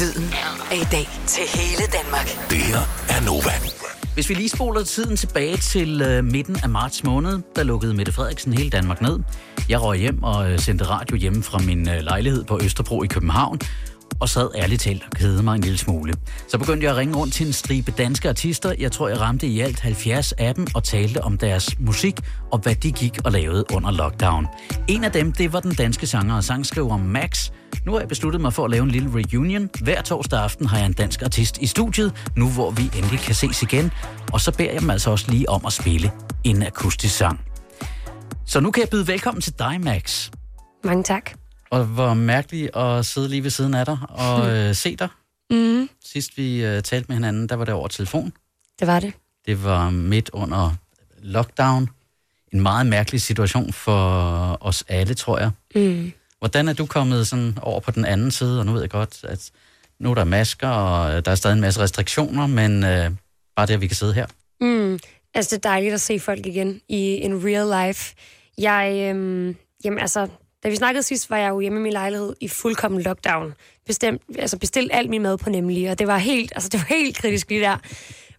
Lyden af i dag til hele Danmark. Det her er Nova. Hvis vi lige spoler tiden tilbage til øh, midten af marts måned, der lukkede Mette Frederiksen hele Danmark ned. Jeg røg hjem og øh, sendte radio hjemme fra min øh, lejlighed på Østerbro i København, og sad ærligt talt og kede mig en lille smule. Så begyndte jeg at ringe rundt til en stribe danske artister. Jeg tror, jeg ramte i alt 70 af dem og talte om deres musik og hvad de gik og lavede under lockdown. En af dem, det var den danske sanger og sangskriver Max. Nu har jeg besluttet mig for at lave en lille reunion. Hver torsdag aften har jeg en dansk artist i studiet, nu hvor vi endelig kan ses igen. Og så beder jeg dem altså også lige om at spille en akustisk sang. Så nu kan jeg byde velkommen til dig, Max. Mange tak. Og hvor mærkeligt at sidde lige ved siden af dig og øh, se dig. Mm, Sidst vi øh, talte med hinanden, der var det over telefon. det var det. Det var midt under lockdown. En meget mærkelig situation for os alle, tror jeg. Mm. Hvordan er du kommet sådan over på den anden side? Og nu ved jeg godt, at nu er der masker, og øh, der er stadig en masse restriktioner, men øh, bare det, at vi kan sidde her. Mm. Altså, det er dejligt at se folk igen i en real life. Jeg, øhm, jamen altså, da vi snakkede sidst, var jeg jo hjemme i min lejlighed i fuldkommen lockdown. Bestemt, altså bestilt alt min mad på nemlig, og det var helt, altså det var helt kritisk lige der.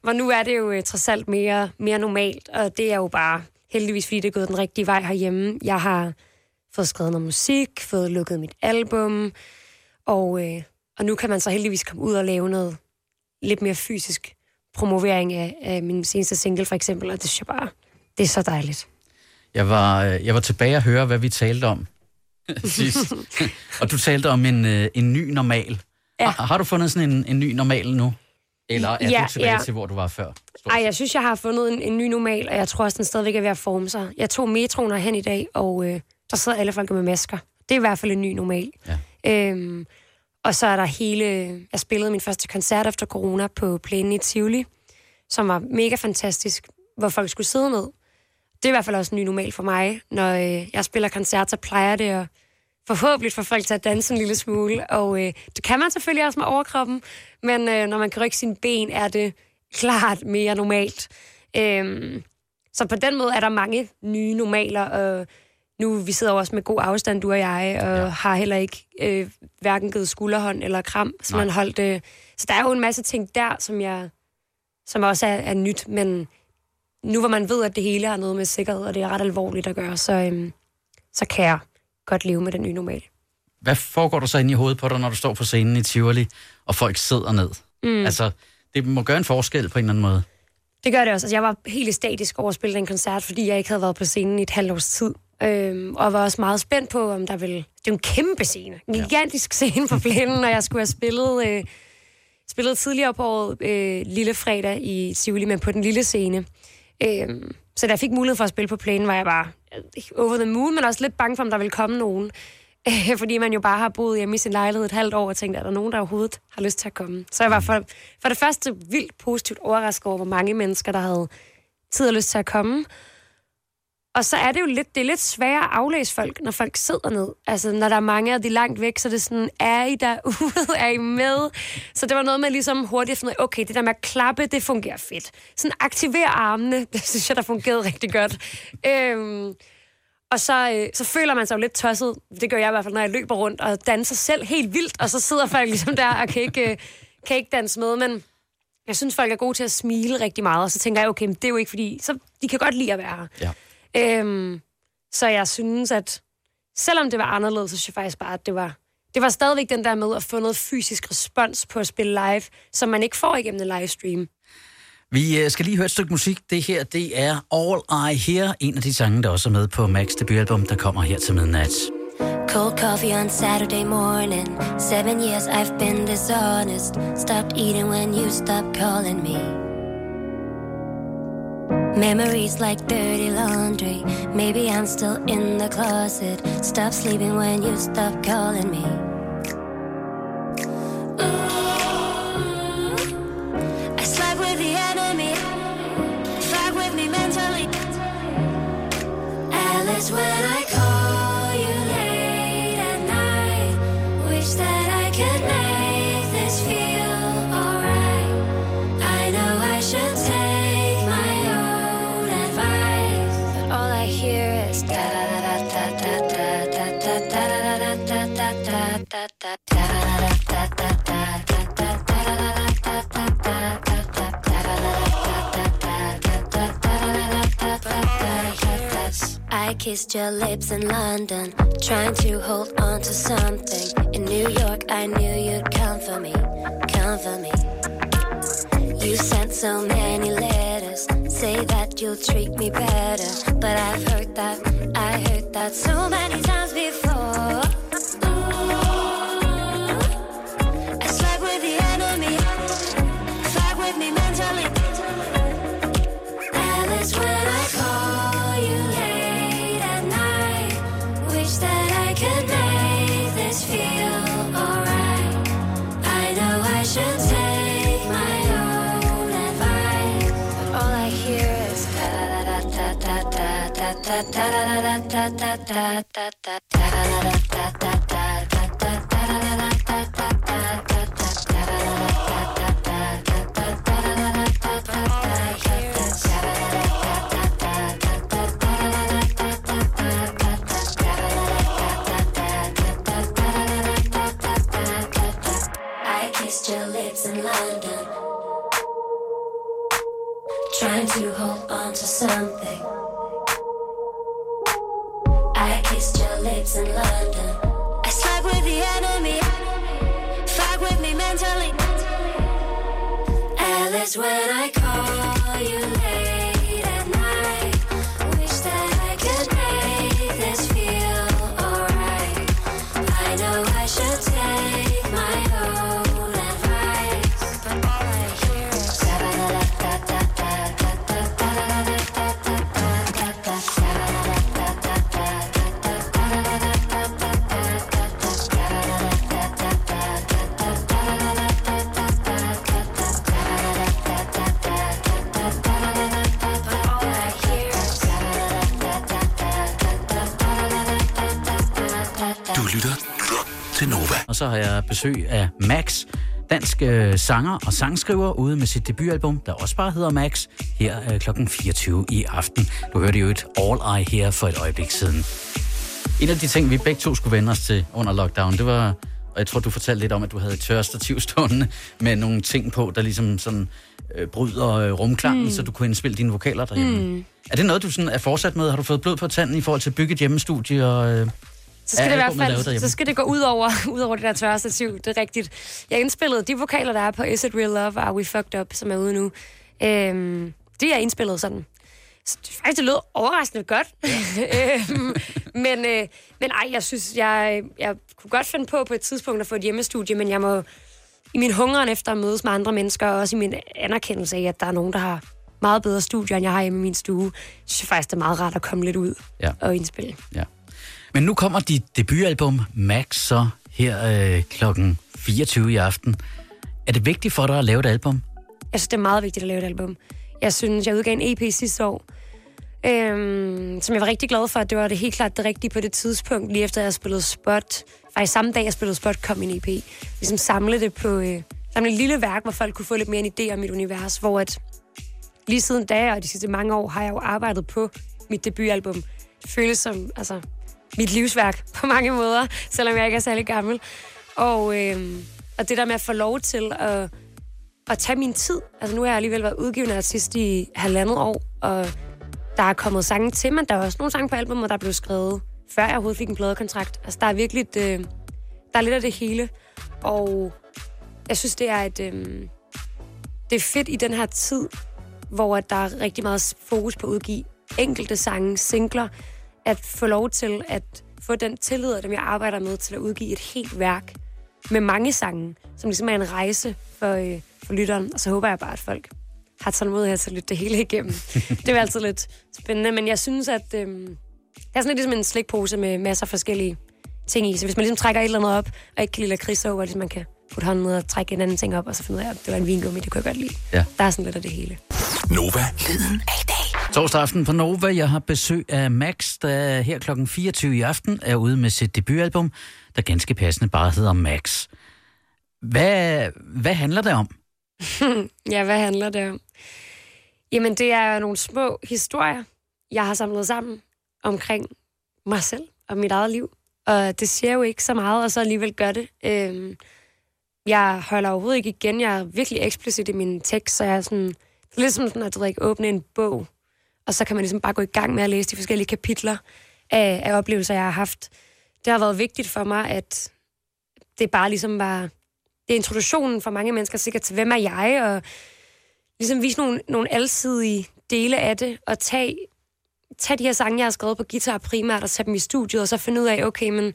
Hvor nu er det jo øh, trods alt mere, mere normalt, og det er jo bare heldigvis, fordi det er gået den rigtige vej herhjemme. Jeg har fået skrevet noget musik, fået lukket mit album, og, øh, og nu kan man så heldigvis komme ud og lave noget lidt mere fysisk promovering af, af min seneste single, for eksempel, og det synes jeg bare, det er så dejligt. Jeg var, øh, jeg var tilbage og høre, hvad vi talte om sidst. og du talte om en, øh, en ny normal. Ja. Har, har du fundet sådan en, en ny normal nu? Eller er Ja, du tilbage ja. til, hvor du var før? Stort Ej, set? jeg synes, jeg har fundet en, en ny normal, og jeg tror også, den stadigvæk er ved at forme sig. Jeg tog metroen hen i dag, og øh, der sidder alle folk med masker. Det er i hvert fald en ny normal. Ja. Øhm, og så er der hele... Jeg spillede min første koncert efter corona på plænen i Tivoli, som var mega fantastisk, hvor folk skulle sidde ned. Det er i hvert fald også en ny normal for mig. Når øh, jeg spiller koncert, så plejer det at forhåbentlig få folk til at danse en lille smule. Og øh, det kan man selvfølgelig også med overkroppen, men øh, når man kan rykke sine ben, er det klart mere normalt. Øhm, så på den måde er der mange nye normaler, og nu vi sidder også med god afstand, du og jeg, og Ja. ja. har heller ikke øh, hverken givet skulderhånd eller kram, så Nej. man holdt... Øh, så der er jo en masse ting der, som jeg som også er, er nyt, men nu hvor man ved, at det hele har noget med sikkerhed, og det er ret alvorligt at gøre, så, øhm, så kan jeg godt leve med den nye normal. Hvad foregår der så inde i hovedet på dig, når du står på scenen i Tivoli, og folk sidder ned? Mm. Altså, det må gøre en forskel på en eller anden måde. Det gør det også. Altså, jeg var helt statisk over at spille den koncert, fordi jeg ikke havde været på scenen i et halvt års tid. Øhm, og var også meget spændt på, om der ville... Det er en kæmpe scene. En gigantisk scene på plænen, og jeg skulle have spillet, øh, spillet tidligere på året, øh, lille fredag i Tivoli, men på den lille scene. Øhm, så da jeg fik mulighed for at spille på plænen, var jeg bare øh, over the moon, men også lidt bange for, om der ville komme nogen. Øh, fordi man jo bare har boet hjemme i sin lejlighed et halvt år og tænkt, er der nogen, der overhovedet har lyst til at komme? Så jeg var for, for det første vildt positivt overrasket over, hvor mange mennesker, der havde tid og lyst til at komme. Og så er det jo lidt, det er lidt sværere at aflæse folk, når folk sidder ned. Altså, når der er mange af de langt væk, så er det sådan, er I derude? Er I med? Så det var noget med ligesom hurtigt at finde, ud af, okay, det der med at klappe, det fungerer fedt. Sådan aktiver armene, det synes jeg, der fungerede rigtig godt. Øhm, og så, øh, så føler man sig jo lidt tosset. Det gør jeg i hvert fald, når jeg løber rundt og danser selv helt vildt, og så sidder folk ligesom der og kan ikke, øh, kan ikke danse med. Men jeg synes, folk er gode til at smile rigtig meget, og så tænker jeg, okay, men det er jo ikke fordi... Så de kan godt lide at være her. Ja. Øhm, så jeg synes, at selvom det var anderledes, så synes jeg faktisk bare, at det var, det var stadigvæk den der med at få noget fysisk respons på at spille live, som man ikke får igennem en livestream. Vi øh, skal lige høre et stykke musik. Det her, det er All I Hear, en af de sange, der også er med på Max debutalbum, der kommer her til midnat. Cold coffee on Saturday morning. Seven years I've been dishonest. Stopped eating when you stopped calling me. Memories like dirty laundry. Maybe I'm still in the closet. Stop sleeping when you stop calling me. I slept with the enemy. With me mentally. Alice, when I I kissed your lips in London, trying to hold on to something. In New York, I knew you'd come for me, come for me. You sent so many letters, say that you'll treat me better. But I've heard that, I heard that so many times before. Trying to hold on to something. Kissed your lips in London. I slept with the enemy, fight with me mentally. Alice, when I call you så har jeg besøg af Max, dansk øh, sanger og sangskriver, ude med sit debutalbum, der også bare hedder Max, her øh, kl. 24 i aften. Du hørte jo et All I Hear for et øjeblik siden. En af de ting, vi begge to skulle vende os til under lockdown, det var, og jeg tror, du fortalte lidt om, at du havde et tørstativ stående med nogle ting på, der ligesom sådan øh, bryder øh, rumklangen, mm. så du kunne indspille dine vokaler derhjemme. Mm. Er det noget, du sådan er fortsat med? Har du fået blod på tanden i forhold til at bygge et hjemmestudie og... Øh, Så skal, det i hvert fald, så skal det gå ud over, ud over det der tørre stativ, det er rigtigt. Jeg indspillede de vokaler, der er på Is It Real Love, Are We Fucked Up, som er ude nu. Øhm, de er indspillet sådan. Så det, faktisk, det lød overraskende godt. øhm, men, øh, men ej, jeg synes, jeg, jeg kunne godt finde på på et tidspunkt at få et hjemmestudie, men jeg må i min hungeren efter at mødes med andre mennesker, og også i min anerkendelse af, at der er nogen, der har meget bedre studier, end jeg har hjemme i min stue, synes jeg faktisk, det er meget rart at komme lidt ud Ja. og indspille. Ja. Men nu kommer dit debutalbum, Max, så her øh, klokken 24 i aften. Er det vigtigt for dig at lave et album? Jeg synes, det er meget vigtigt at lave et album. Jeg synes, jeg udgav en EP sidste år, øhm, som jeg var rigtig glad for. Det var det helt klart det rigtige på det tidspunkt, lige efter jeg spillede Spot. Faktisk samme dag, jeg spillede Spot, kom min EP. Ligesom samle det på... Øh, samle et lille værk, hvor folk kunne få lidt mere en idé om mit univers, hvor at lige siden da, og de sidste mange år, har jeg jo arbejdet på mit debutalbum. Det føles som altså, mit livsværk på mange måder, selvom jeg ikke er særlig gammel. Og, øh, og det der med at få lov til at, at tage min tid. Altså nu har jeg alligevel været udgivende artist i halvandet år, og der er kommet sange til mig. Der er også nogle sange på albumet, der er blevet skrevet, før jeg overhovedet fik en pladekontrakt. Altså der er virkelig et, øh, der er lidt af det hele. Og jeg synes, det er et... Øh, det er fedt i den her tid, hvor der er rigtig meget fokus på at udgive enkelte sange, singler, at få lov til at få den tillid af dem, jeg arbejder med, til at udgive et helt værk med mange sange, som ligesom er en rejse for, øh, for lytteren. Og så håber jeg bare, at folk har tålmodighed til at lytte det hele igennem. det er altid lidt spændende, men jeg synes, at øh, det er sådan lidt ligesom en slikpose med masser af forskellige ting i. Så hvis man ligesom trækker et eller andet op, og ikke kan lide lakrids over, ligesom man kan putte hånden ned og trække en anden ting op, og så finde ud af, at det var en vingummi, det kunne jeg godt lide. Ja. Der er sådan lidt af det hele. Nova. Lyden af i dag. Torsdag aften på Nova. Jeg har besøg af Max, der her klokken 24 i aften er ude med sit debutalbum, der ganske passende bare hedder Max. Hvad, hvad handler det om? Ja, hvad handler det om? Jamen, det er nogle små historier, jeg har samlet sammen omkring mig selv og mit eget liv. Og det siger jo ikke så meget, og så alligevel gør det. Øhm, jeg holder overhovedet ikke igen. Jeg er virkelig eksplicit i min tekst, så jeg er sådan... Det er lidt som sådan, at drikke åbne en bog, og så kan man ligesom bare gå i gang med at læse de forskellige kapitler. af, af oplevelser, jeg har haft. Det har været vigtigt for mig, at det bare ligesom var... Det er introduktionen for mange mennesker sikkert til, hvem er jeg, og ligesom vise nogle, nogle alsidige dele af det, og tage, tage de her sange, jeg har skrevet på guitar primært, og sætte dem i studiet, og så finde ud af, okay, men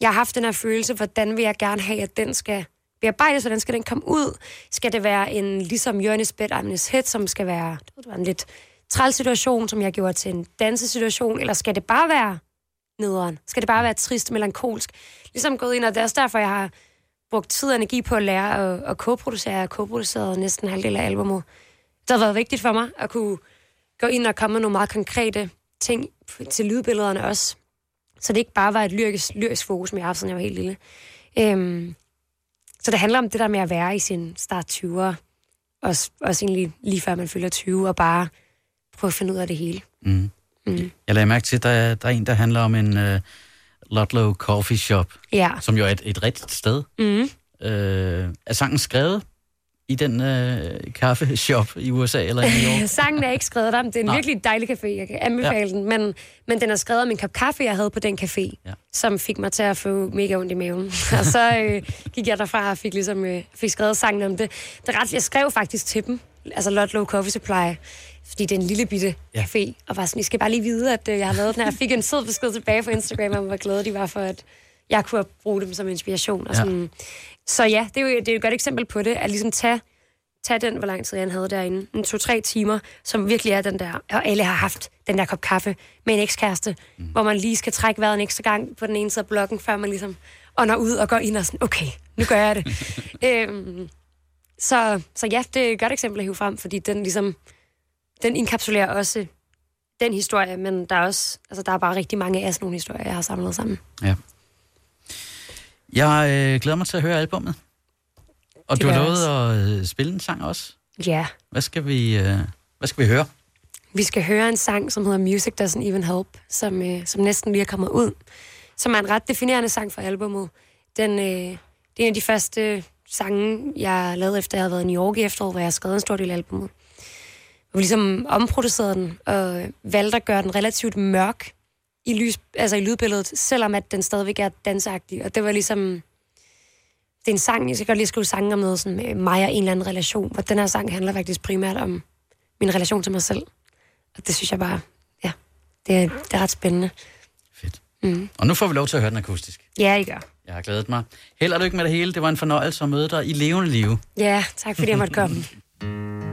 jeg har haft den her følelse, hvordan vil jeg gerne have, at den skal bearbejdes, hvordan skal den komme ud? Skal det være en, ligesom Jørgens Bed Amnes Head, som skal være det var en lidt træls situation, som jeg gjorde til en dansesituation, eller skal det bare være nederen? Skal det bare være trist, melankolsk? Ligesom gået ind, og det er også derfor, jeg har brugt tid og energi på at lære at, at koproducere. Jeg har co-produceret næsten halvdelen af albumet. Det har været vigtigt for mig at kunne gå ind og komme med nogle meget konkrete ting til lydbillederne også. Så det ikke bare var et lyrisk, lyrisk fokus, som jeg har haft, siden jeg var helt lille. Øhm, så det handler om det der med at være i sin start 20'er, også, også egentlig lige før man fylder 20, og bare prøve at finde ud af det hele. Mm. Mm. Jeg lagde mærke til, at der er, der er en, der handler om en uh, Ludlow Coffee Shop, Ja. som jo er et, et rigtigt sted. Mm. Uh, er sangen skrevet i den uh, kaffeshop i USA eller i New York? Sangen er ikke skrevet der, det er en Nej. virkelig dejlig café, jeg kan anbefale ja. den, men, men den er skrevet om en kop kaffe, jeg havde på den café, Ja. som fik mig til at få mega ondt i maven. og så øh, gik jeg derfra og fik, ligesom, øh, fik skrevet sangen om det. det er ret, jeg skrev faktisk til dem, altså Ludlow Coffee Supply, fordi det er en lille bitte Ja. ja. café, og var sådan, I skal bare lige vide, at øh, jeg har lavet den her. Jeg fik en sød besked tilbage på Instagram, om hvor glade de var for, at jeg kunne bruge dem som inspiration. Og Ja. sådan. Så ja, det er, jo, det er jo et godt eksempel på det, at ligesom tage tage den, hvor lang tid jeg havde derinde. En to-tre timer, som virkelig er den der, og alle har haft den der kop kaffe med en ekskæreste, mm. hvor man lige skal trække vejret en ekstra gang på den ene side af blokken, før man ligesom ånder ud og går ind og sådan, okay, nu gør jeg det. øhm, så, så ja, det er et godt eksempel at hive frem, fordi den ligesom, den inkapsulerer også den historie, men der er også, altså der er bare rigtig mange af sådan nogle historier, jeg har samlet sammen. Ja. Jeg øh, glæder mig til at høre albummet. Og Det du har lovet at øh, spille en sang også. Ja, Hvad skal vi, øh, hvad skal vi høre? Vi skal høre en sang, som hedder Music Doesn't Even Help, som, øh, som næsten lige er kommet ud. Som er en ret definerende sang for albummet. Den, øh, det er en af de første sange, jeg lavede efter, jeg havde været i New York i efteråret, hvor jeg skrev en stor del af albummet. Og vi ligesom omproducerede den, og valgte at gøre den relativt mørk i, lys, altså i lydbilledet, selvom at den stadigvæk er dansagtig. Og det var ligesom... Det er en sang, jeg skal godt lige skrive sange om noget sådan med mig og en eller anden relation, hvor den her sang handler faktisk primært om min relation til mig selv. Og det synes jeg bare, ja, det er, det er ret spændende. Fedt. Mm. Og nu får vi lov til at høre den akustisk. Ja, I gør. Jeg har glædet mig. Held og lykke med det hele. Det var en fornøjelse at møde dig i levende live. Ja, tak fordi jeg måtte komme.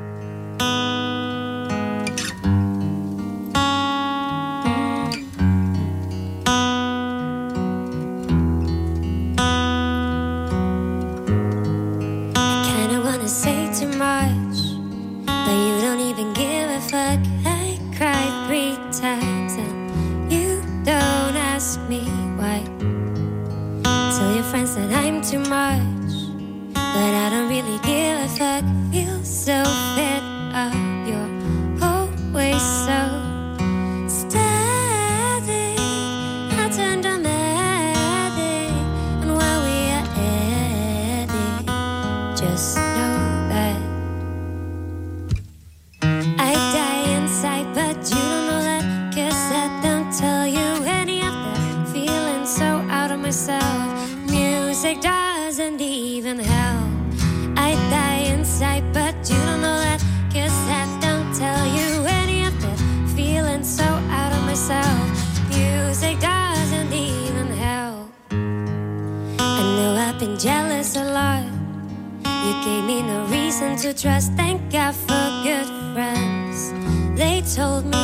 reason to trust. Thank God for good friends. They told me